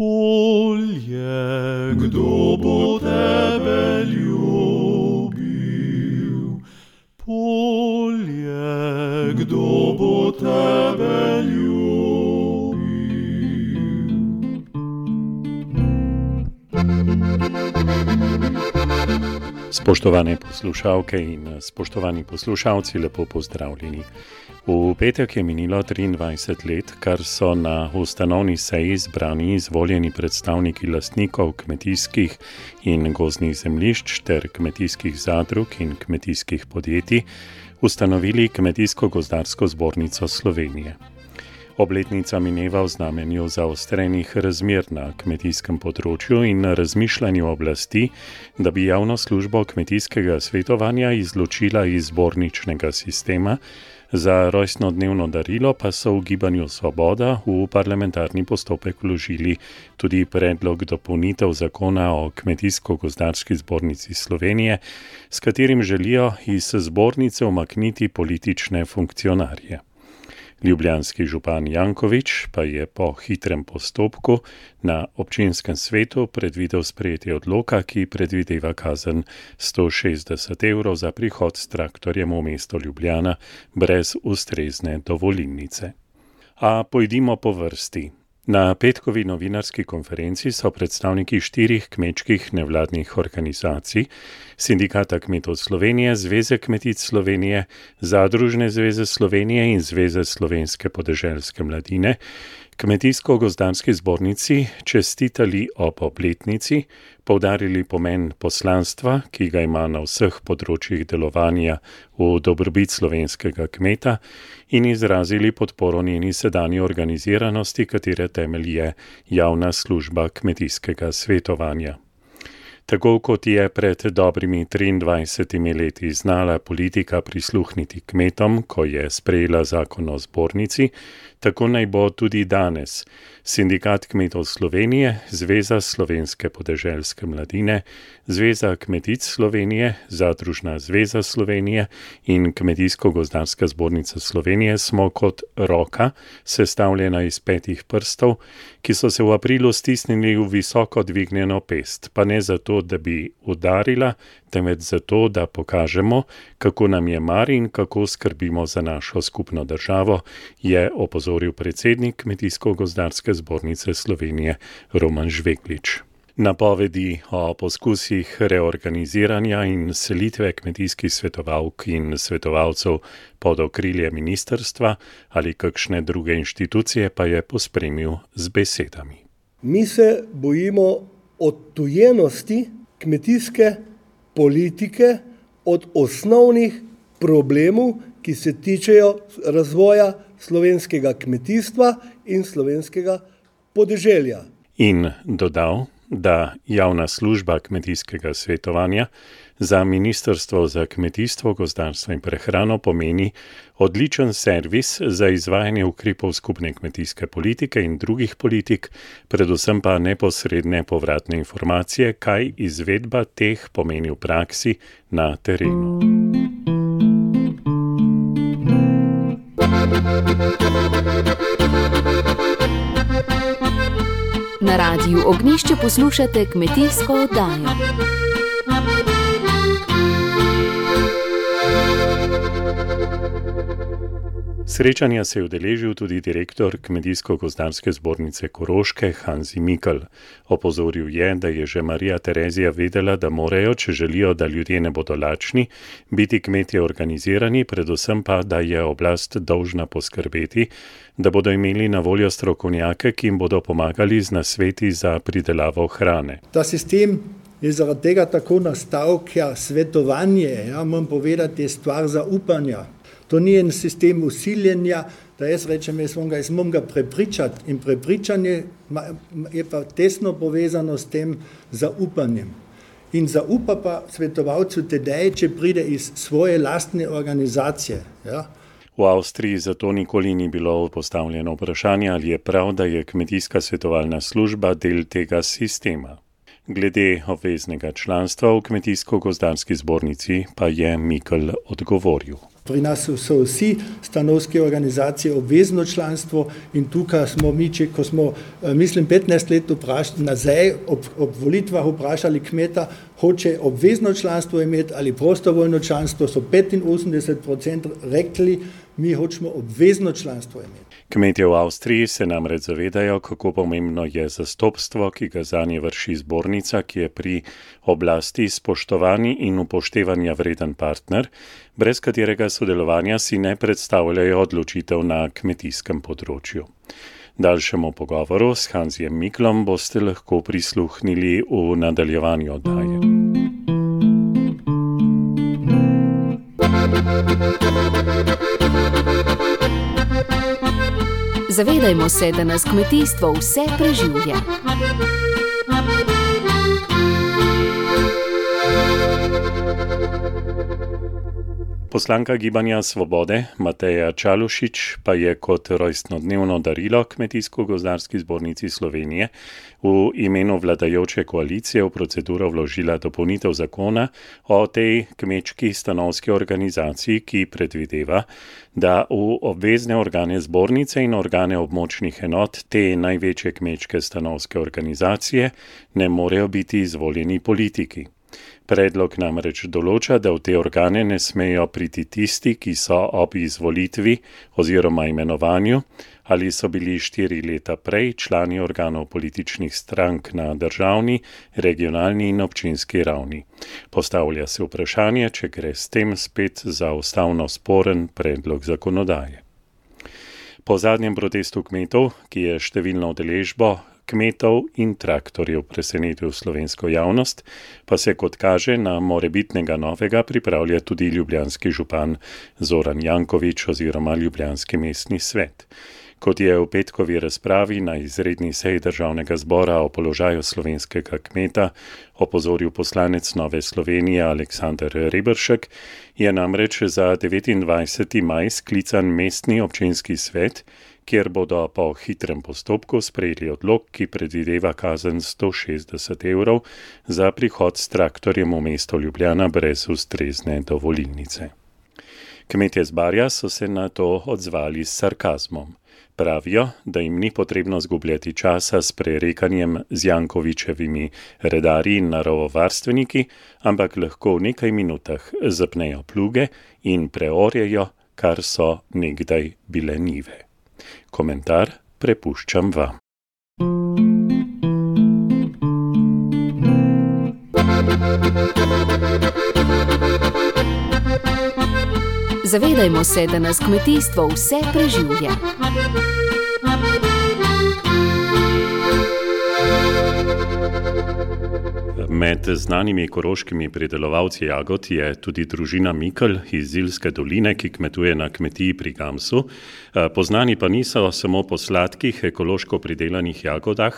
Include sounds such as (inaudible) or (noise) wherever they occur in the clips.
polje, kdo bo tebe ljubil? Polje, kdo bo tebe ljubil? Spoštovane poslušalke in spoštovani poslušalci, lepo pozdravljeni. V petek je minilo 23 let, kar so na ustanovni seji zbrani izvoljeni predstavniki lastnikov kmetijskih in gozdnih zemljišč ter kmetijskih zadrug in kmetijskih podjetij ustanovili Kmetijsko-gozdarsko zbornico Slovenije. Obletnica mineva v znamenju zaostrenih razmer na kmetijskem področju in razmišljanju oblasti, da bi javno službo kmetijskega svetovanja izločila iz zborničnega sistema, za rojstnodnevno darilo pa so v gibanju Svoboda v parlamentarni postopek vložili tudi predlog dopolnitev zakona o Kmetijsko-gozdarski zbornici Slovenije, s katerim želijo iz zbornice umakniti politične funkcionarje. Ljubljanski župan Jankovič pa je po hitrem postopku na občinskem svetu predvidel sprejetje odloka, ki predvideva kazen 160 evrov za prihod s traktorjem v mesto Ljubljana brez ustrezne dovolilnice. A pojdimo po vrsti. Na petkovi novinarski konferenci so predstavniki štirih kmečkih nevladnih organizacij, Sindikata kmetov Slovenije, Zveze kmetic Slovenije, Zadružne zveze Slovenije in Zveze slovenske podeželske mladine, Kmetijsko-gozdanski zbornici čestitali ob obletnici, povdarili pomen poslanstva, ki ga ima na vseh področjih delovanja v dobrobit slovenskega kmeta, in izrazili podporo njeni sedanji organiziranosti, katere temelj je javna služba kmetijskega svetovanja. Tako kot je pred dobrimi 23 leti znala politika prisluhniti kmetom, ko je sprejela zakon o zbornici, tako naj bo tudi danes. Sindikat kmetov Slovenije, Zveza slovenske podeželske mladine, Zveza kmetic Slovenije, Zadružna zveza Slovenije in Kmetijsko-gozdarska zbornica Slovenije smo kot roka, sestavljena iz petih prstov, ki so se v aprilu stisnili v visoko dvignjeno pest, pa ne zato, da bi udarila, temveč zato, da pokažemo, kako nam je mar in kako skrbimo za našo skupno državo, je opozoril predsednik Kmetijsko-gozdarske zbornice Slovenije Roman Žveglič. Napovedi o poskusih reorganiziranja in selitve kmetijskih svetovalk in svetovalcev pod okrilje ministerstva ali kakšne druge inštitucije pa je pospremil z besedami. Mi se bojimo odtujenosti kmetijske politike od osnovnih problemov, ki se tičejo razvoja slovenskega kmetijstva in slovenskega podeželja. In dodal, da javna služba kmetijskega svetovanja za Ministrstvo za kmetijstvo, gozdarstvo in prehrano pomeni odličen servis za izvajanje ukrepov skupne kmetijske politike in drugih politik, predvsem pa neposredne povratne informacije, kaj izvedba teh pomeni v praksi na terenu. Na radiju Ognišče poslušate kmetijsko oddajo. Srečanja se je udeležil tudi direktor Kmetijsko-gozdarske zbornice Koroške Hanzi Mikl. Opozoril je, da je že Marija Terezija vedela, da morajo, če želijo, da ljudje ne bodo lačni, biti kmetje organizirani, predvsem pa, da je oblast dolžna poskrbeti, da bodo imeli na voljo strokovnjake, ki jim bodo pomagali z nasveti za pridelavo hrane. Ta sistem je zaradi tega tako nastal, ker svetovanje, ja, moram povedati, je stvar zaupanja. To ni en sistem usiljenja, da jaz rečem, jaz ga, jaz ga prepričati in prepričanje je pa tesno povezano s tem zaupanjem. In zaupa pa svetovalcu tedej, če pride iz svoje lastne organizacije. Ja. V Avstriji zato nikoli ni bilo postavljeno vprašanje, ali je prav, da je kmetijska svetovalna služba del tega sistema. Glede obveznega članstva v kmetijsko-gozdarski zbornici pa je Mikl odgovoril. Pri nas so vsi stanovske organizacije obvezno članstvo in tukaj smo mi, če ko smo, eh, mislim, 15 let nazaj ob, ob volitvah vprašali kmeta, hoče obvezno članstvo imeti ali prostovoljno članstvo, so 85% rekli, mi hočemo obvezno članstvo imeti. Kmetje v Avstriji se namreč zavedajo, kako pomembno je zastopstvo, ki ga za nje vrši zbornica, ki je pri oblasti spoštovani in upoštevanja vreden partner, brez katerega sodelovanja si ne predstavljajo odločitev na kmetijskem področju. Daljšemu pogovoru s Hansijem Miklom boste lahko prisluhnili v nadaljevanju oddaje. Zavedajmo se, da nas kmetijstvo vse preživlja. Poslanka Gibanja Svobode Mateja Čalušič pa je kot rojstnodnevno darilo Kmetijsko-gozdarski zbornici Slovenije v imenu vladajoče koalicije v proceduro vložila dopolnitev zakona o tej kmečki stanovski organizaciji, ki predvideva, da v obvezne organe zbornice in organe območnih enot te največje kmečke stanovske organizacije ne morejo biti izvoljeni politiki. Predlog namreč določa, da v te organe ne smejo priti tisti, ki so ob izvolitvi oziroma imenovanju ali so bili štiri leta prej člani organov političnih strank na državni, regionalni in občinski ravni. Postavlja se vprašanje, če gre s tem spet za ustavno sporen predlog zakonodaje. Po zadnjem protestu kmetov, ki je številno udeležbo kmetov in traktorjev presenetil slovensko javnost, pa se kot kaže na morebitnega novega pripravlja tudi ljubljanski župan Zoran Jankovič oziroma ljubljanski mestni svet. Kot je v petkovi razpravi na izredni seji državnega zbora o položaju slovenskega kmeta opozoril poslanec Nove Slovenije Aleksandr Rebršek, je namreč za 29. maj sklican mestni občinski svet, kjer bodo po hitrem postopku sprejeli odlog, ki predvideva kazen 160 evrov za prihod s traktorjem v mesto Ljubljana brez ustrezne dovolilnice. Kmetje z Barja so se na to odzvali s sarkazmom. Pravijo, da jim ni potrebno zgubljati časa s prerekanjem z Jankovičevimi redarji in naravovarstveniki, ampak lahko v nekaj minutah zapnejo pluge in preorjejo, kar so nekdaj bile nive. Komentar prepuščam vam. Zavedajmo se, da nas kmetijstvo vse preživlja. Med znanimi koroškimi pridelovalci jagod je tudi družina Mikl iz Zilske doline, ki kmetuje na kmetiji pri Gamsu. Eh, poznani pa niso samo po sladkih, ekološko pridelanih jagodah,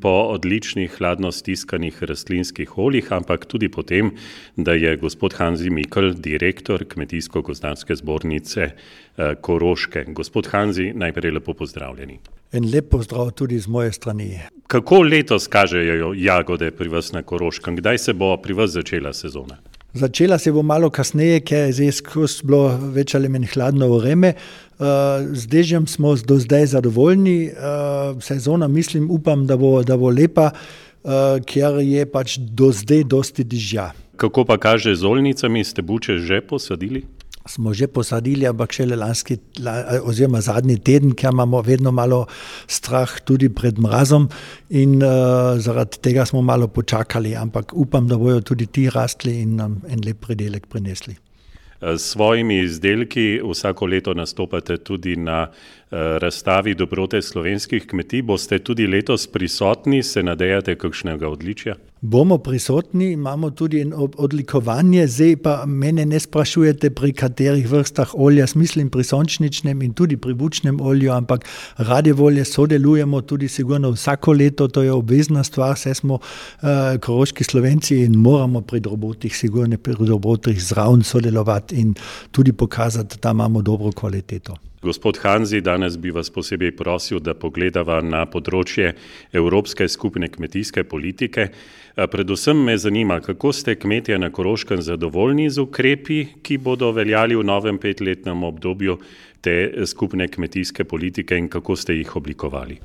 po odličnih hladno stiskanih rastlinskih oljih, ampak tudi po tem, da je gospod Hanzi Mikl direktor Kmetijsko-gozdarske zbornice eh, Koroške. Gospod Hanzi, najprej lepo pozdravljeni. En lep pozdrav tudi z moje strani. Kako letos kažejo jagode pri vas na Koroškem? Kdaj se bo pri vas začela sezona? Začela se bo malo kasneje, ker je zdaj skozi bilo več ali manj hladno vreme. Uh, z dežjem smo do zdaj zadovoljni. Uh, sezona, mislim, upam, da bo, da bo lepa, uh, ker je pač do zdaj dosti dežja. Kako pa kaže z olnicami, ste buče že posadili? Smo že posadili, ampak šele lanski, oziroma zadnji teden, ker imamo vedno malo strah tudi pred mrazom in uh, zaradi tega smo malo počakali, ampak upam, da bodo tudi ti rastli in nam en lep predelek prinesli. S svojimi izdelki vsako leto nastopate tudi na Eh, razstavi dobrote slovenskih kmetij. Boste tudi letos prisotni, se nadejate kakšnega odličja? Bomo prisotni, imamo tudi odlikovanje, zdaj pa mene ne sprašujete, pri katerih vrstah olja, mislim pri sončničnem in tudi pri bučnem olju, ampak rade volje sodelujemo tudi sigurno vsako leto, to je obvezna stvar, vse smo uh, koroški slovenci in moramo pri dobrotih, sigurno pri dobrotih zraven sodelovati in tudi pokazati, da imamo dobro kvaliteto. Gospod Hanzi, danes bi vas posebej prosil, da pogledava na področje Evropske skupne kmetijske politike. Predvsem me zanima, kako ste kmetje na Koroškem zadovoljni z ukrepi, ki bodo veljali v novem petletnem obdobju te skupne kmetijske politike in kako ste jih oblikovali.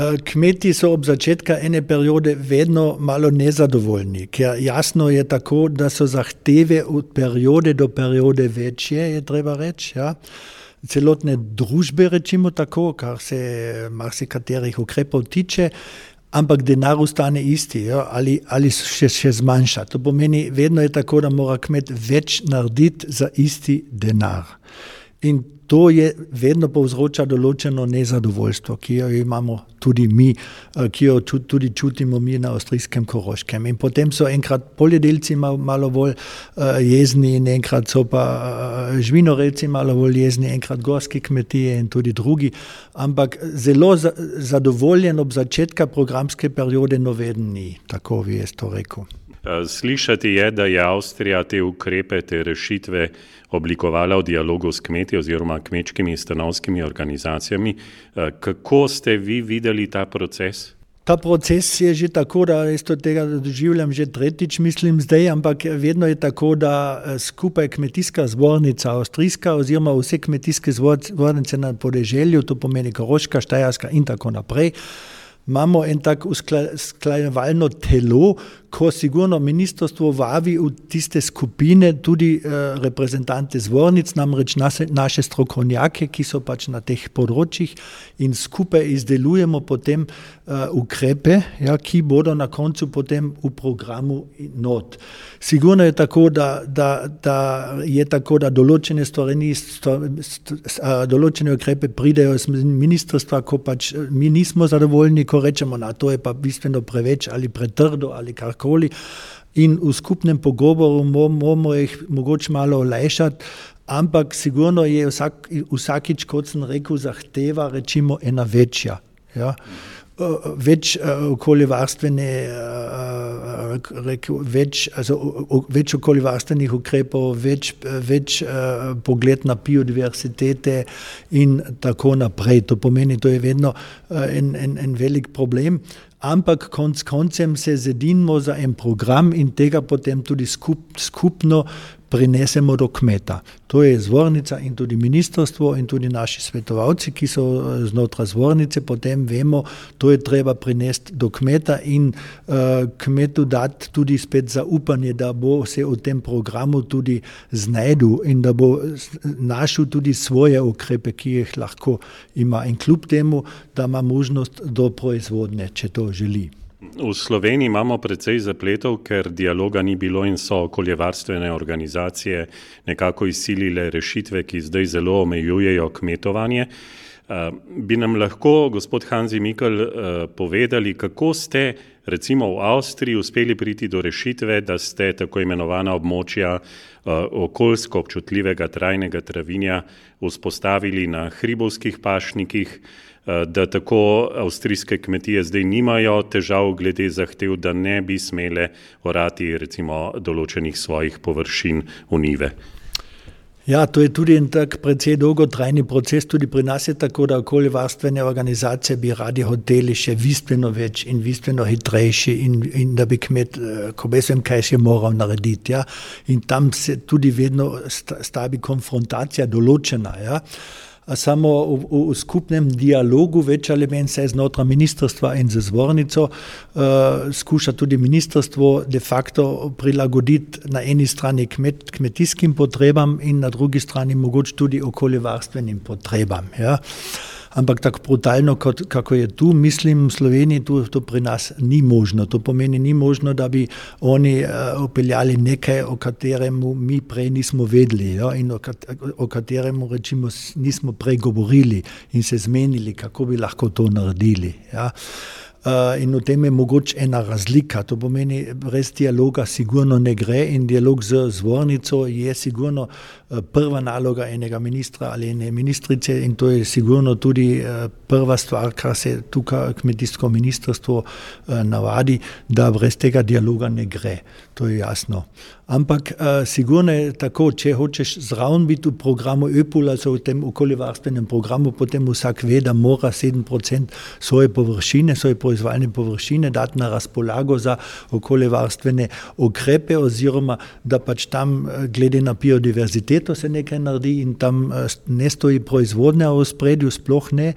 Kmeti so ob začetku ene periode vedno malo nezadovoljni, ker jasno je tako, da so zahteve od periode do periode večje, je treba reči. Ja. Celotne družbe, rečemo tako, kar se marsikaterih ukrepov tiče, ampak denar ostane isti ja, ali, ali še, še zmanjša. To pomeni, vedno je tako, da mora kmet več narediti za isti denar. In to je vedno povzroča določeno nezadovoljstvo, ki jo imamo tudi mi, eh, ki jo tudi čutimo mi na avstrijskem Koroškem. In potem so enkrat poljedelci malo bolj eh, jezni, in enkrat so pa eh, žvinorejci malo bolj jezni, enkrat gorski kmetije in tudi drugi. Ampak zelo zadovoljen ob začetku programske periode noveden ni, tako bi jaz to rekel. Slišati je, da je Avstrija te ukrepe, te rešitve oblikovala v dialogu s kmeti oziroma kmečkimi stanovskimi organizacijami. Kako ste vi videli ta proces? Ta proces je že tako, da jaz to doživljam že tretjič, mislim zdaj, ampak vedno je tako, da skupaj kmetijska zbornica, avstrijska oziroma vse kmetijske zbornice na podeželju, to pomeni Koroška, Štajarska in tako naprej, imamo en tak usklajevalno telo, ko sigurno ministrstvo vabi v tiste skupine tudi uh, reprezentante zvornic, namreč naše, naše strokovnjake, ki so pač na teh področjih in skupaj izdelujemo potem uh, ukrepe, ja, ki bodo na koncu potem v programu not. Sigurno je tako, da, da, da je tako, da določene stvari, določene ukrepe pridejo iz ministrstva, ko pač mi nismo zadovoljni, ko rečemo, da to je pa bistveno preveč ali pretrdo ali kar karkoli. In v skupnem pogovoru moramo jih mogoče malo olajšati, ampak sigurno je vsak, vsakič, kot sem rekel, zahteva rečimo ena večja. Ja. Več okoljevarstvene, več, also, več okoljevarstvenih ukrepov, več, več pogled na biodiversitete in tako naprej. To pomeni, to je vedno en, en, en velik problem ampak konc koncem se zedinimo za en program in tega potem tudi skup, skupno prinesemo do kmeta. To je zvornica in tudi ministrstvo in tudi naši svetovalci, ki so eh, znotraj zvornice, potem vemo, to je treba prinesti do kmeta in uh, kmetu dati tudi spet zaupanje, da bo se v tem programu tudi znajdel in da bo našel tudi svoje ukrepe, ki jih lahko ima. In kljub temu, da ima možnost do proizvodne, če to želi. V Sloveniji imamo precej zapletov, ker dialoga ni bilo in so okoljevarstvene organizacije nekako izsilile rešitve, ki zdaj zelo omejujejo kmetovanje. Uh, bi nam lahko, gospod Hanzi Mikl, uh, povedali, kako ste recimo v Avstriji uspeli priti do rešitve, da ste tako imenovana območja uh, okoljsko občutljivega trajnega travinja vzpostavili na hribovskih pašnikih, Eh, da tako avstrijske kmetije zdaj nimajo težav glede zahtev, da ne bi smele orati recimo določenih svojih površin v nive. Ja, to je tudi en tak precej dolgotrajni proces. Tudi pri nas je tako, da okoljevarstvene organizacije bi radi hoteli še bistveno več in bistveno hitrejši in, in da bi kmet, eh, ko bi sem kaj še moral narediti. Ja. In tam se tudi vedno stavi konfrontacija določena. Ja samo v, v, skupnem dialogu, več ali manj se znotraj ministrstva in z zvornico uh, skuša tudi ministrstvo de facto prilagoditi na eni strani kmet, kmetijskim potrebam in na drugi strani mogoče tudi okoljevarstvenim potrebam. Ja. Uh, ampak tako brutalno, kot je tu, mislim, v Sloveniji tu, to pri nas ni možno. To pomeni, ni možno, da bi oni uh, upeljali nekaj, o katerem mi prej nismo vedeli jo, in o, kat, o katerem rečimo, nismo prej govorili in se zmenili, kako bi lahko to naredili. Ja. Uh, in v tem je mogoče ena razlika. To pomeni, brez dialoga sigurno ne gre in dialog z zvornico je sigurno prva naloga enega ministra ali ene ministrice in to je sigurno tudi prva stvar, kar se tukaj kmetijsko ministrstvo navadi, da brez tega dialoga ne gre. To je jasno. Ampak uh, sigurno je tako, če hočeš zraven biti v programu EPUL, also v tem okoljevarstvenem programu, potem vsak ve, da mora 7% svoje površine, svoje proizvajalne površine dati na razpolago za okoljevarstvene ukrepe oziroma da pač tam glede na biodiverziteto se nekaj naredi in tam uh, ne stoji proizvodnja v spredju, sploh ne.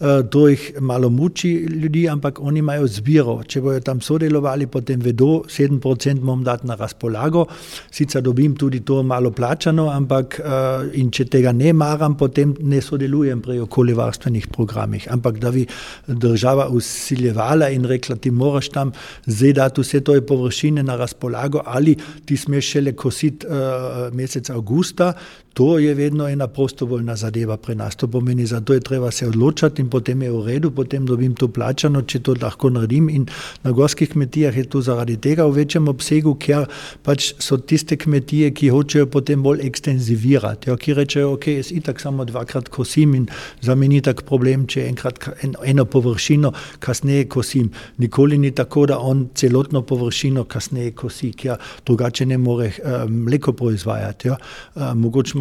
Uh, to jih malo muči ljudi, ampak oni imajo zbiro. Če bojo tam sodelovali, potem vedo, 7% bom dati na razpolago sicer dobim tudi to malo plačano, ampak uh, in če tega ne maram, potem ne sodelujem pri okoljevarstvenih programih. Ampak da bi država usiljevala in rekla, ti moraš tam zdaj dati vse to površine na razpolago ali ti smeš šele kositi uh, mesec avgusta, weiter To je vedno ena prostovoljna zadeva pri nas. To pomeni, zato je treba se odločiti in potem je v redu, potem dobim to plačano, če to lahko naredim. In na gorskih kmetijah je to zaradi tega v večjem obsegu, ker pač so tiste kmetije, ki hočejo potem bolj ekstenzivirati, ja, ki rečejo, ok, jaz itak samo dvakrat kosim in za me ni tak problem, če enkrat en, eno površino kasneje kosim. Nikoli ni tako, da on celotno površino kasneje kosi, ker drugače ne more uh, mleko proizvajati. Ja. Uh,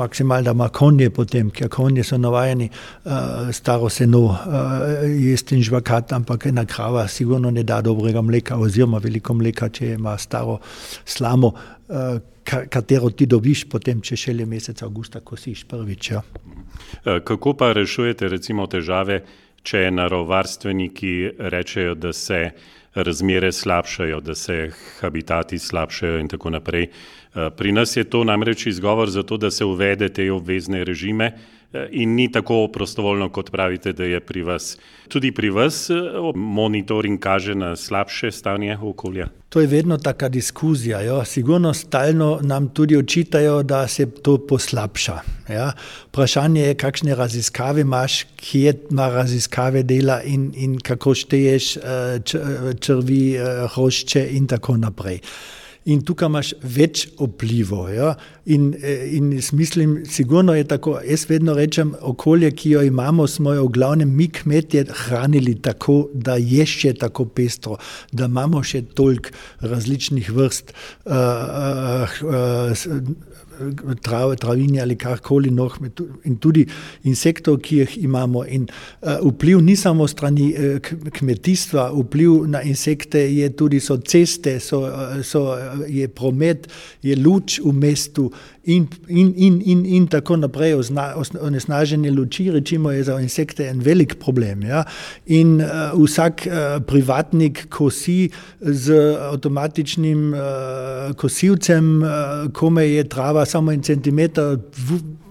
maksimalno, da ima konje potem, ker konje so navajeni uh, staro seno uh, jesti in žvakat, ampak ena krava sigurno ne da dobrega mleka oziroma veliko mleka, če ima staro slamo, uh, katero ti dobiš potem, če šele mesec avgusta kosiš prvič. Ja. Kako pa rešujete recimo težave, če narovarstveniki rečejo, da se razmere slabšajo, da se habitati slabšajo in tako naprej. Eh, pri nas je to namreč izgovor za to, da se uvede te obvezne režime eh, in ni tako prostovoljno, kot pravite, da je pri vas. Tudi pri vas eh, monitoring kaže na slabše stanje okolja. To je vedno taka diskuzija. Jo. Sigurno stalno nam tudi očitajo, da se to poslabša. Ja. Vprašanje je, kakšne raziskave imaš, kje ima raziskave dela in, in kako šteješ črvi, hrošče in tako naprej in tukaj imaš več vplivov. Ja? In, eh, in mislim, sigurno je tako, jaz vedno rečem, okolje, ki jo imamo, smo jo v glavnem mi kmetje hranili tako, da je še tako pestro, da imamo še toliko različnih vrst. Uh, uh, uh, trav, travinje ali karkoli noh, in tudi insektov, ki jih imamo. In uh, vpliv ni samo strani uh, kmetijstva, vpliv na insekte je tudi so ceste, so, uh, so, je promet, je luč v mestu, in, in, in, in, in tako naprej. Onesnaženje luči, rečemo, je za insekte en velik problem. Ja? In uh, vsak uh, privatnik kosi z avtomatičnim uh, kosilcem, uh, kome je trava samo en centimeter,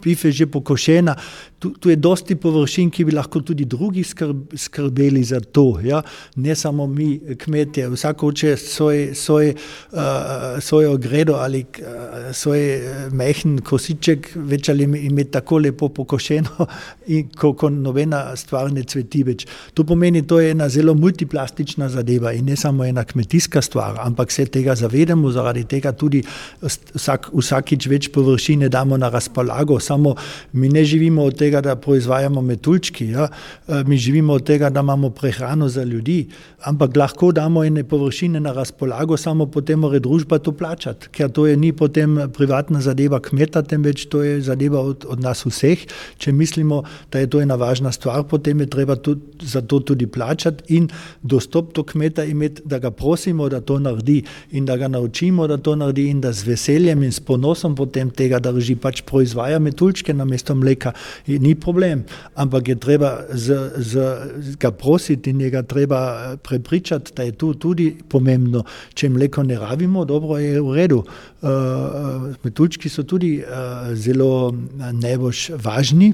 pife že pokošena, tu, tu je dosti površin, ki bi lahko tudi drugi skrb, skrbeli za to. Ja? Ne samo mi, kmetje, vsako hoče svoj, svoj, uh, svojo gredo ali uh, svoj uh, mehen kosiček, več ali imeti tako lepo pokošeno, (laughs) in, ko, ko nobena stvar ne cveti več. To pomeni, to je ena zelo multiplastična zadeva in ne samo ena kmetijska stvar, ampak se tega zavedamo, zaradi tega tudi vsak, vsakič več površine damo na razpolago. Samo mi ne živimo od tega, tega, da proizvajamo metuljčki, ja? E, mi živimo od tega, da imamo prehrano za ljudi, ampak lahko damo ene površine na razpolago, samo potem mora družba to plačati, ker to je ni potem privatna zadeva kmeta, temveč to je zadeva od, od nas vseh. Če mislimo, da je to ena važna stvar, potem je treba tudi, za to tudi plačati in dostop do kmeta imeti, da ga prosimo, da to naredi in da ga naučimo, da to naredi in da z veseljem in s ponosom potem tega drži, pač proizvaja metuljčke na mesto mleka. In ni problem, ampak je treba z, z, ga prositi in je ga treba eh, prepričati, da je to tudi pomembno. Če mleko ne rabimo, dobro je v redu. Uh, metuljčki so tudi uh, zelo najbolj važni.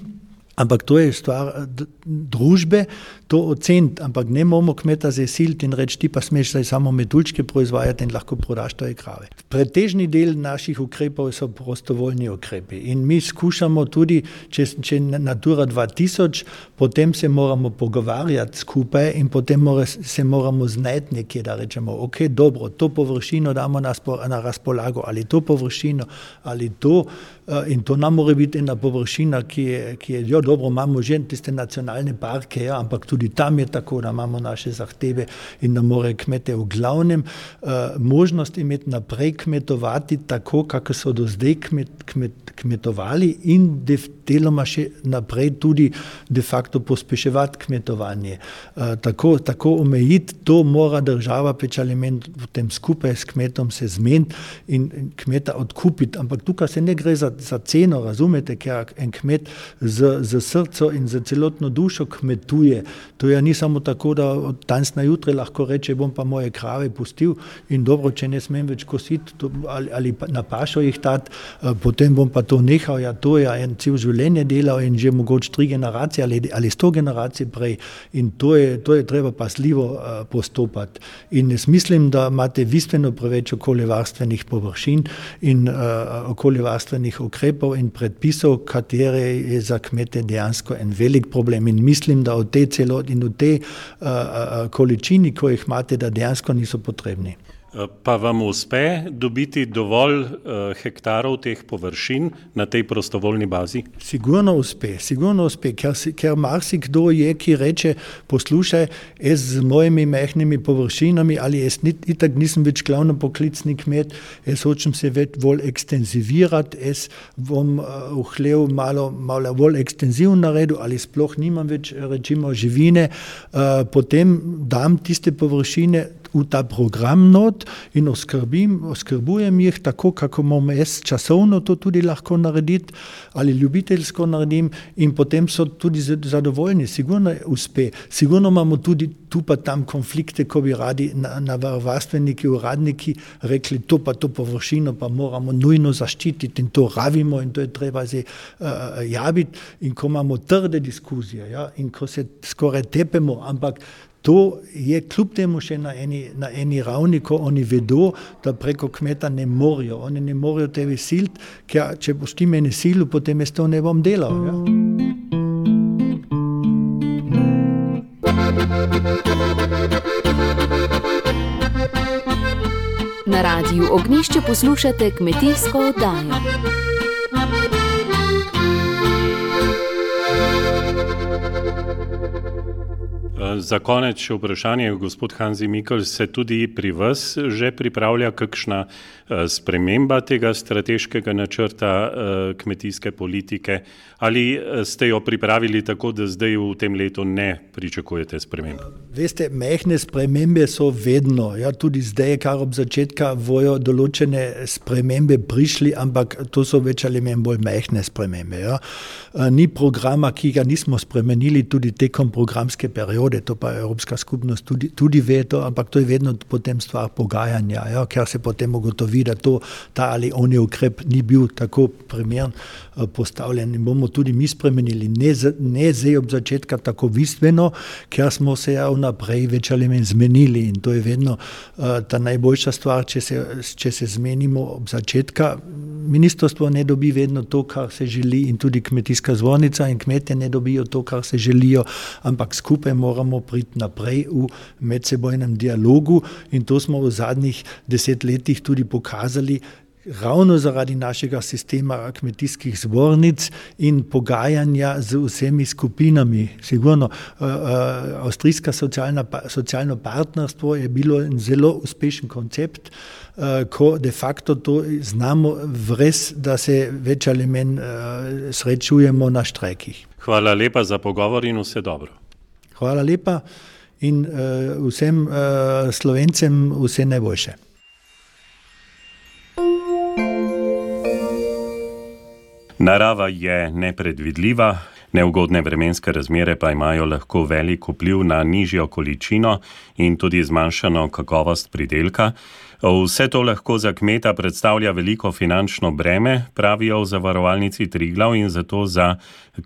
Ampak to je stvar eh, družbe, to oceniti, ampak ne moramo kmeta zesiliti in reči, ti pa smeš zdaj samo metuljčke proizvajati in lahko prodaš to krave. Pretežni del naših ukrepov so prostovoljni ukrepi in mi skušamo tudi, če, če Natura 2000, potem se moramo pogovarjati skupaj in potem more, se moramo znajti nekje, da rečemo, ok, dobro, to površino damo na, na razpolago ali to površino ali to. In to nam mora biti ena površina, ki je, ki je jo dobro, imamo že tiste nacionalne parke, ja, ampak tudi tam je tako, da imamo naše zahteve in da more kmete v glavnem možnost imeti naprej kmetovati tako, kako so do zdaj kmet, kmet, kmetovali in deloma še naprej tudi de facto pospeševati kmetovanje. Tako, tako omejiti, to mora država peč element v tem skupaj s kmetom se zmeniti in kmeta odkupiti. Ampak tukaj se ne gre za, za ceno, razumete, ker en kmet z, z srcem in z celotno dušo kmetuje. To je ni samo tako, da od danes na jutre lahko reče, bom pa moje krave pustil in dobro, če ne smem več kositi ali, ali na pašo jih dati, potem bom pa to nehal. Ja, to je en cel življenje delal in že mogoče tri generacije ali, ali sto generacij prej. In to je, to je treba pasljivo uh, postopati. In jaz mislim, da imate bistveno preveč okoljevarstvenih površin in uh, okoljevarstvenih ukrepov in predpisov, katere je za kmete dejansko en velik problem. In mislim, da v tej celoti in v tej uh, količini, ko jih imate, da dejansko niso potrebni. Pa vam uspe dobiti dovolj uh, hektarov teh površin na tej prostovoljni bazi? Sigurno uspe, sigurno uspe, ker, ker marsikdo je, ki reče: Poslušaj, jaz z mojimi mehkimi površinami ali jaz nit, itak nisem več glavno poklicni kmet, jaz hočem se več bolj ekstenzivirati, jaz bom uh, hlev malo, malo bolj ekstenzivno naredil ali sploh nimam več rečimo živine, uh, potem dam tiste površine v ta program not in oskrbim, oskrbujem jih tako, kako imam jaz časovno to tudi lahko narediti ali ljubiteljsko naredim in potem so tudi zadovoljni, sigurno uspe. Sigurno imamo tudi tu pa tam konflikte, ko bi radi navarstveniki, uradniki rekli, to pa to površino pa moramo nujno zaščititi in to ravimo in to je treba zdaj uh, javiti in ko imamo trde diskuzije ja, in ko se skoraj tepemo, ampak To je kljub temu še na eni, na eni ravni, ko oni vedo, da preko kmeta ne morejo. Oni ne morejo tebi siliti, ker če boš ti meni silil, potem jaz to ne bom delal. Ja? Na radiju Ognišče poslušate kmetijsko oddajo. Za konec še vprašanje, gospod Hanzi Mikl, se tudi pri vas že pripravlja kakšna eh, sprememba tega strateškega načrta eh, kmetijske politike ali eh, ste jo pripravili tako, da zdaj v tem letu ne pričakujete sprememb? Veste, mehne spremembe so vedno, ja, tudi zdaj, kar ob začetka vojo določene spremembe prišli, ampak to so več ali manj bolj mehne spremembe. Ja. Ni programa, ki ga nismo spremenili tudi tekom programske periode, to pa Evropska skupnost tudi, tudi ve, to, ampak to je vedno potem stvar pogajanja, ja, ker se potem ugotovi, da to, ta ali oni ukrep ni bil tako primern postavljen in bomo tudi mi spremenili. Ne, ne zdaj od začetka tako bistveno, ker smo se ja vnaprej več ali manj zmenili in to je vedno uh, ta najboljša stvar, če se, če se zmenimo od začetka. Ministrstvo ne dobi vedno to, kar se želi in tudi kmetijska zvornica in kmetje ne dobijo to, kar se želijo, ampak skupaj moramo priti naprej v medsebojnem dialogu in to smo v zadnjih desetletjih tudi pokazali, ravno zaradi našega sistema kmetijskih zbornic in pogajanja z vsemi skupinami. Sigurno, uh, uh, avstrijska socialna, socialno partnerstvo je bilo zelo uspešen koncept, uh, ko de facto to znamo vres, da se več ali manj srečujemo na štrekih. Hvala lepa za pogovor in vse dobro. Hvala lepa in uh, vsem uh, slovencem vse najboljše. Narava je nepredvidljiva, neugodne vremenske razmere pa imajo lahko velik vpliv na nižjo količino in tudi zmanjšano kakovost pridelka. Vse to lahko za kmeta predstavlja veliko finančno breme, pravijo v zavarovalnici Triglav in zato za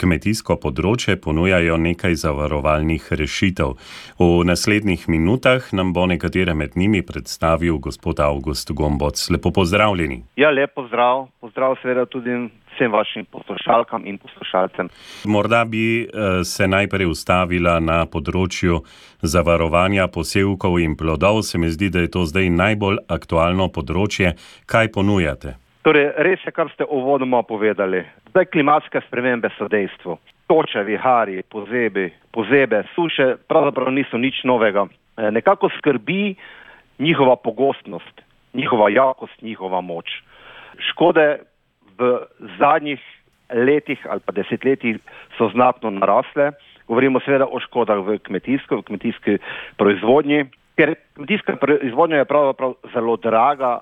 kmetijsko področje ponujajo nekaj zavarovalnih rešitev. V naslednjih minutah nam bo nekatere med njimi predstavil gospod August Gomboc. Lepo pozdravljeni. Ja, lepo zdrav. Pozdrav seveda tudi vsem vašim poslušalkam in poslušalcem. Morda bi eh, se najprej ustavila na področju zavarovanja posevkov in plodov. Se mi zdi, da je to zdaj najbolj aktualno področje. Kaj ponujate? Torej, res je, kar ste uvodoma povedali. Zdaj klimatske spremembe so dejstvo. Toče, vihari, pozebe, pozebe, suše pravzaprav niso nič novega. E, nekako skrbi njihova pogostnost, njihova jakost, njihova moč. Škode v zadnjih letih ali pa desetletjih so znatno narasle. Govorimo seveda o škodah v kmetijsko, v kmetijski proizvodnji, ker kmetijska proizvodnja je pravzaprav zelo draga,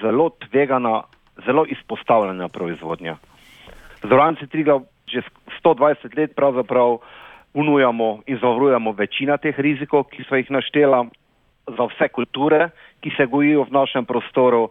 zelo tvegana, zelo izpostavljena proizvodnja. Zavarovalnici Triga že 120 let pravzaprav ponujamo in zavarujemo večina teh rizikov, ki so jih naštela za vse kulture, ki se gojijo v našem prostoru.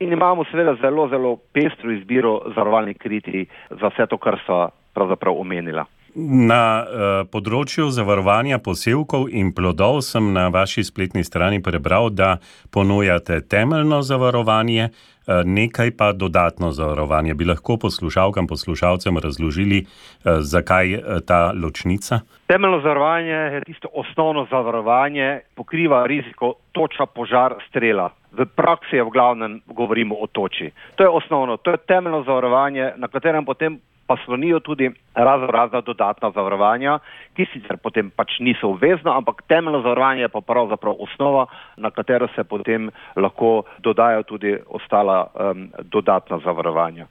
In imamo seveda zelo, zelo pestro izbiro zavarovalnih kritij za vse to, kar so pravzaprav omenila. Na uh, področju zavarovanja posevkov in plodov sem na vaši spletni strani prebral, da ponujate temeljno zavarovanje, uh, nekaj pa dodatno zavarovanje. Bi lahko poslušalkam, poslušalcem razložili, uh, zakaj uh, ta ločnica? Temeljno zavarovanje je tisto osnovno zavarovanje, pokriva riziko toča, požar, strela. V praksi je v glavnem govorimo o toči. To je osnovno, to je temeljno zavarovanje, na katerem potem pa slonijo tudi razno razna dodatna zavarovanja, ki sicer potem pač niso obvezna, ampak temeljno zavarovanje je pa pravzaprav osnova, na katero se potem lahko dodajo tudi ostala um, dodatna zavarovanja.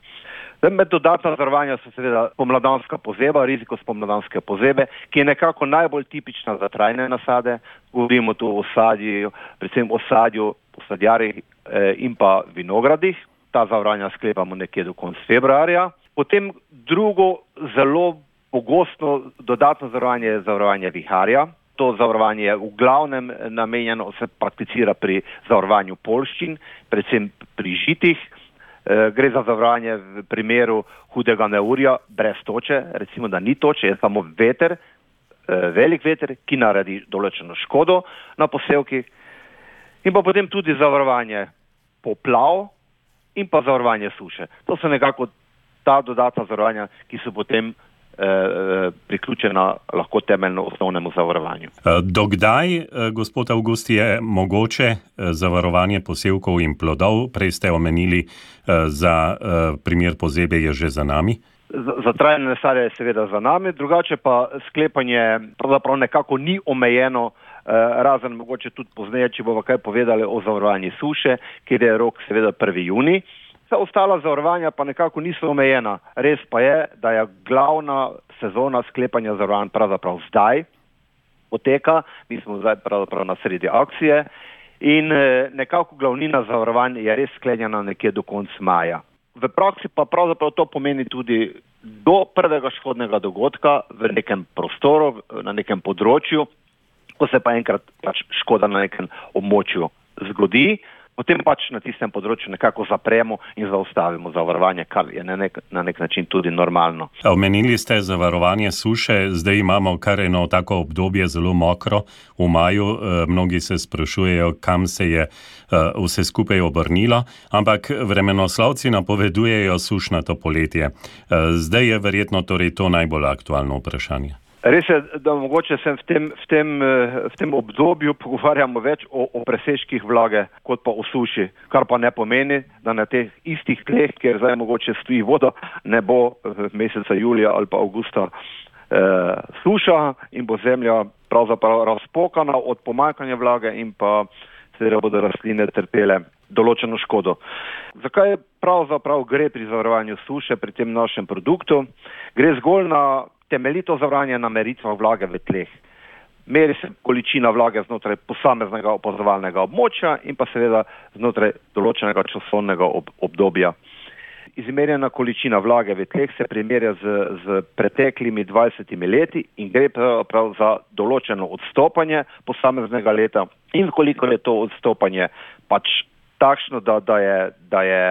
Med dodatna zavarovanja so seveda pomladanska pozeba, riziko spomladanske pozebe, ki je nekako najbolj tipična za trajne nasade. Govorimo tu o sadju, predvsem o sadju, posadjarih eh, in pa vinogradih. Ta zavarovanja sklepamo nekje do konca februarja. Potem drugo zelo pogosto dodatno zavarovanje je zavarovanje viharja. To zavarovanje je v glavnem namenjeno, se prakticira pri zavarovanju polščin, predvsem pri žitih. E, gre za zavarovanje v primeru hudega neurja brez toče, recimo da ni toče, je samo veter, e, velik veter, ki naredi določeno škodo na posevkih. In pa potem tudi zavarovanje poplav in pa zavarovanje suše. To so nekako ta dodatna zavarovanja, ki so potem eh, eh, priključena lahko temeljno osnovnemu zavarovanju. Eh, dokdaj, gospod August, je mogoče zavarovanje posevkov in plodov? Prej ste omenili, za primer pozebe je že za nami. Za, za trajne nasade je seveda za nami, drugače pa sklepanje pravzaprav nekako ni omejeno, razen mogoče tudi pozneje, če bomo kaj povedali o zavarovanju suše, kjer je rok seveda 1. juni. Vsa ostala zavarovanja pa nekako niso omejena. Res pa je, da je glavna sezona sklepanja zavarovanj pravzaprav zdaj poteka, mi smo zdaj pravzaprav na sredi akcije in eh, nekako glavnina zavarovanj je res sklenjena nekje do konca maja. V praksi pa pravzaprav to pomeni tudi do prvega škodnega dogodka v nekem prostoru, na nekem področju, ko se pa enkrat pač škoda na nekem območju zgodi, potem pač na tistem področju nekako zapremo in zaustavimo zavarovanje, kar je na nek, na nek način tudi normalno. Omenili ste zavarovanje suše, zdaj imamo kar eno tako obdobje zelo mokro v maju, e, mnogi se sprašujejo, kam se je e, vse skupaj obrnilo, ampak vremenoslavci napovedujejo sušnato poletje. E, zdaj je verjetno torej to najbolj aktualno vprašanje. Res je, da mogoče se v tem, v, tem, eh, v tem obdobju pogovarjamo več o, o preseških vlage, kot pa o suši, kar pa ne pomeni, da na teh istih tleh, kjer zdaj mogoče stoji voda, ne bo eh, meseca julija ali pa avgusta eh, suša in bo zemlja pravzaprav razpokana od pomankanja vlage in pa seveda bodo rastline trpele določeno škodo. Zakaj pravzaprav gre pri zavarovanju suše pri tem našem produktu? Gre zgolj na temeljito zavarovanje na meritvah vlage v tleh. Meri se količina vlage znotraj posameznega opazovalnega območja in pa seveda znotraj določenega časovnega ob obdobja. Izmerjena količina vlage v tleh se primerja z, z preteklimi 20 leti in gre prav za določeno odstopanje posameznega leta. In koliko je to odstopanje pač takšno, da, da je, da je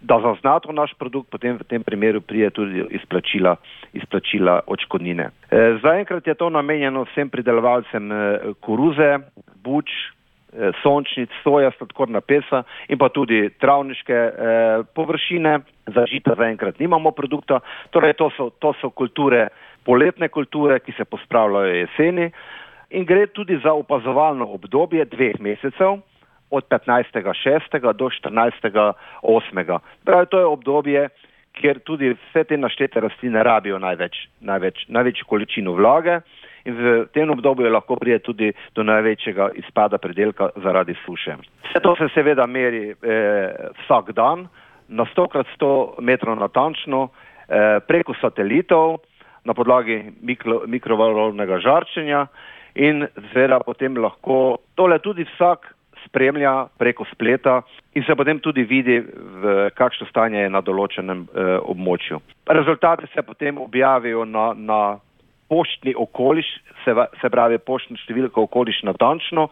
da zazna to naš produkt, potem v tem primeru prije tudi izplačila, izplačila očkodnine. E, zaenkrat je to namenjeno vsem pridelovalcem e, koruze, buč, sončnic, soja, sladkorna pesa in pa tudi travniške površine. Za žita zaenkrat nimamo produkta, torej to so, to so kulture, poletne kulture, ki se pospravljajo jeseni in gre tudi za opazovalno obdobje dveh mesecev od 15.6. do 14.8. Pravi, to je obdobje, kjer tudi vse te naštete rastline rabijo največ, največ, največjo količino vlage in v tem obdobju lahko pride tudi do največjega izpada predelka zaradi suše. Vse to se seveda meri eh, vsak dan na 100 krat 100 metrov natančno eh, preko satelitov na podlagi mikro, mikrovalovnega žarčenja in seveda potem lahko tole tudi vsak spremlja preko spleta in se potem tudi vidi, v kakšno stanje je na določenem eh, območju. Rezultate se potem objavijo na, na poštni okoliš, se, se pravi poštno številko okoliš natančno.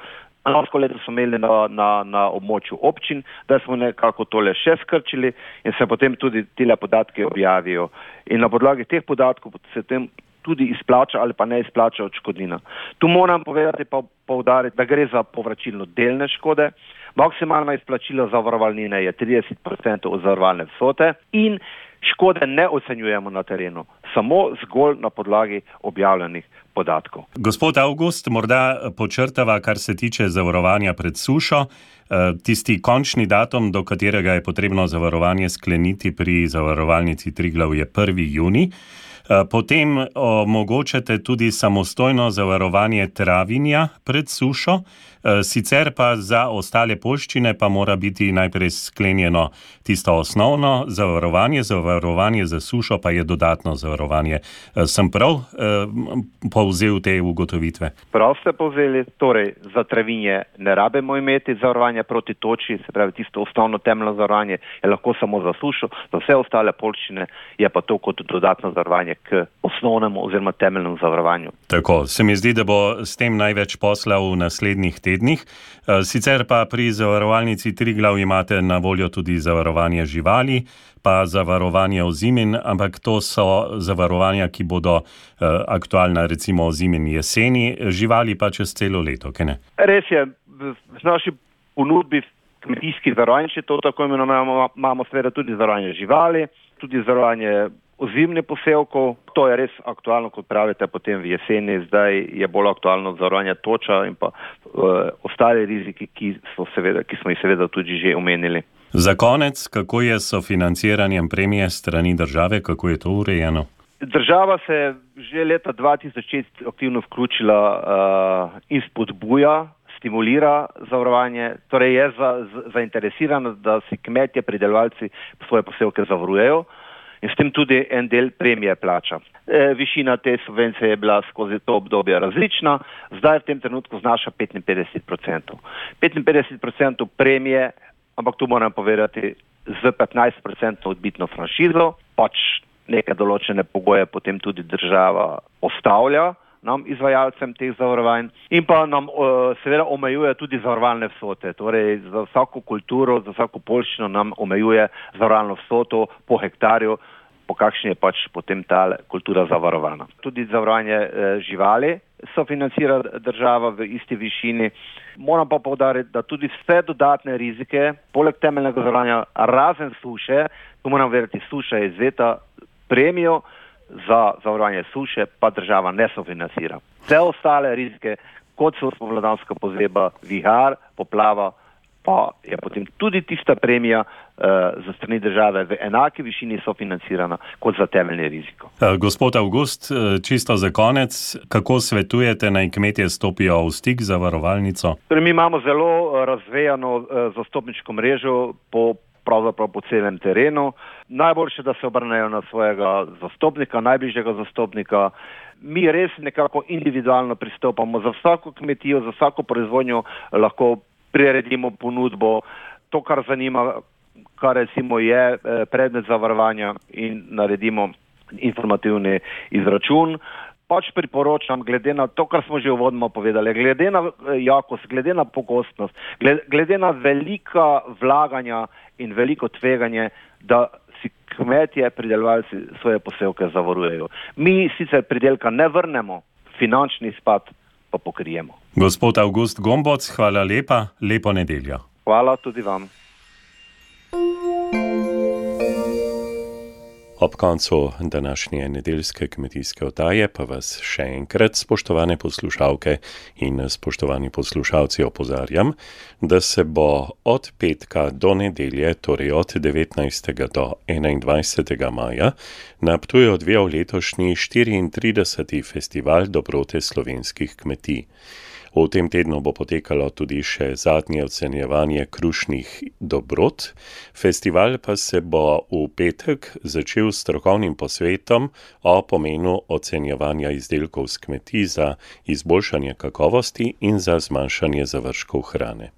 Lansko leto smo imeli na, na, na območju občin, da smo nekako tole še skrčili in se potem tudi tile podatke objavijo. In na podlagi teh podatkov se tem tudi izplača ali pa ne izplača odškodnina. Tu moram povedati pa povdariti, da gre za povračilno delne škode. Maksimalna izplačila zavarovalnine je 30% od zavarovalne vsote in škode ne ocenjujemo na terenu, samo zgolj na podlagi objavljenih podatkov. Gospod August, morda počrtava, kar se tiče zavarovanja pred sušo. Eh, tisti končni datum, do katerega je potrebno zavarovanje skleniti pri zavarovalnici Triglav, je 1. juni. Eh, potem omogočate tudi samostojno zavarovanje travinja pred sušo, Eh, sicer pa za ostale polščine pa mora biti najprej sklenjeno tisto osnovno zavarovanje, zavarovanje za sušo pa je dodatno zavarovanje. Eh, sem prav povzel te ugotovitve? Prav ste povzeli, torej za travinje ne rabimo imeti zavarovanja proti toči, se pravi tisto osnovno temeljno zavarovanje je lahko samo za sušo, za vse ostale polščine je pa to kot dodatno zavarovanje k osnovnemu oziroma temeljnemu zavarovanju. Tako, se mi zdi, da bo s tem največ posla v naslednjih tednih. Eh, sicer pa pri zavarovalnici Triglav imate na voljo tudi zavarovanje živali, pa zavarovanje ozimin, ampak to so zavarovanja, ki bodo eh, aktualna recimo ozimin jeseni, živali pa čez celo leto. Res je, v naši ponudbi kmetijskih zavarovanj, če to tako imenujemo, imamo seveda tudi zavarovanje živali, tudi zavarovanje ozimnih posevkov. To je res aktualno, kot pravite, potem v jeseni, zdaj je bolj aktualno zavarovanje toča in pa uh, ostale riziki, ki, seveda, ki smo jih seveda tudi že omenili. Za konec, kako je s financiranjem premije strani države, kako je to urejeno? Država se je že leta 2006 aktivno vključila uh, in spodbuja, stimulira zavarovanje, torej je za, zainteresirana, da si kmetje, pridelovalci svoje posevke zavarujejo in s tem tudi en del premije plača. E, višina te subvencije je bila skozi to obdobje različna, zdaj v tem trenutku znaša 55%. 55% premije, ampak tu moram povedati, z 15% odbitno franšizo, pač neke določene pogoje potem tudi država ostavlja nam izvajalcem teh zavarovanj in pa nam uh, seveda omejuje tudi zavarovalne vsote. Torej za vsako kulturo, za vsako polščino nam omejuje zavarovalno vsoto po hektarju, po kakšni je pač potem ta kultura zavarovana. Tudi zavarovanje eh, živali sofinancira država v isti višini. Moram pa povdariti, da tudi vse dodatne rizike, poleg temeljnega zavarovanja, razen suše, tu moram verjeti, suša je izveta premijo, za zavarovanje suše pa država ne sofinancira. Vse ostale rizike, kot so spomladanska pozeba, vihar, poplava, pa je potem tudi tista premija uh, za strani države v enaki višini sofinancirana kot za temeljni riziko. Uh, gospod August, uh, čisto za konec, kako svetujete naj kmetje stopijo v stik za varovalnico? Torej, mi imamo zelo razvejano uh, zastopniško mrežo po pravzaprav po celem terenu. Najboljše, da se obrnejo na svojega zastopnika, najbližjega zastopnika. Mi res nekako individualno pristopamo za vsako kmetijo, za vsako proizvodnjo, lahko priredimo ponudbo, to, kar zanima, kar recimo je eh, predmet zavarovanja in naredimo informativni izračun pač priporočam, glede na to, kar smo že uvodno povedali, glede na eh, jakost, glede na pogostnost, glede na velika vlaganja in veliko tveganje, da si kmetje, pridelovalci svoje posevke zavarujejo. Mi sicer pridelka ne vrnemo, finančni spad pa pokrijemo. Gospod August Gomboc, hvala lepa, lepo nedeljo. Hvala tudi vam. Ob koncu današnje nedeljske kmetijske oddaje pa vas še enkrat, spoštovane poslušalke in spoštovani poslušalci, opozarjam, da se bo od petka do nedelje, torej od 19. do 21. maja, na Ptuju odvijal letošnji 34. festival dobrote slovenskih kmetij. V tem tednu bo potekalo tudi še zadnje ocenjevanje krušnih dobrot. Festival pa se bo v petek začel s strokovnim posvetom o pomenu ocenjevanja izdelkov z kmetij za izboljšanje kakovosti in za zmanjšanje završkov hrane.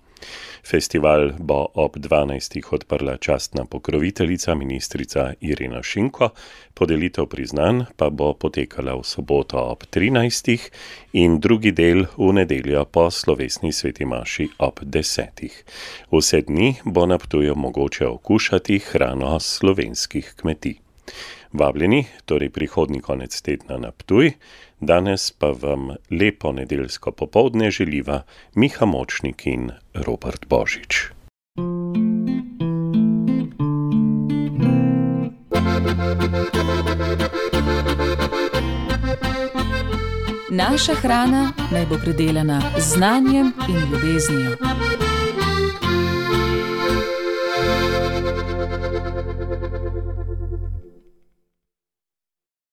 Festival bo ob 12. odprla častna pokroviteljica ministrica Irina Šinko, podelitev priznanj pa bo potekala v soboto ob 13. in drugi del v nedeljo po slovesni sveti maši ob 10. Vse dni bo na Ptuju mogoče okušati hrano slovenskih kmetij. Vabljeni, torej prihodni konec tedna na Ptuj, danes pa vam lepo nedeljsko popovdne želiva Miha Močnik in Robert Božič. Naša hrana naj bo predelana z znanjem in ljubeznijo.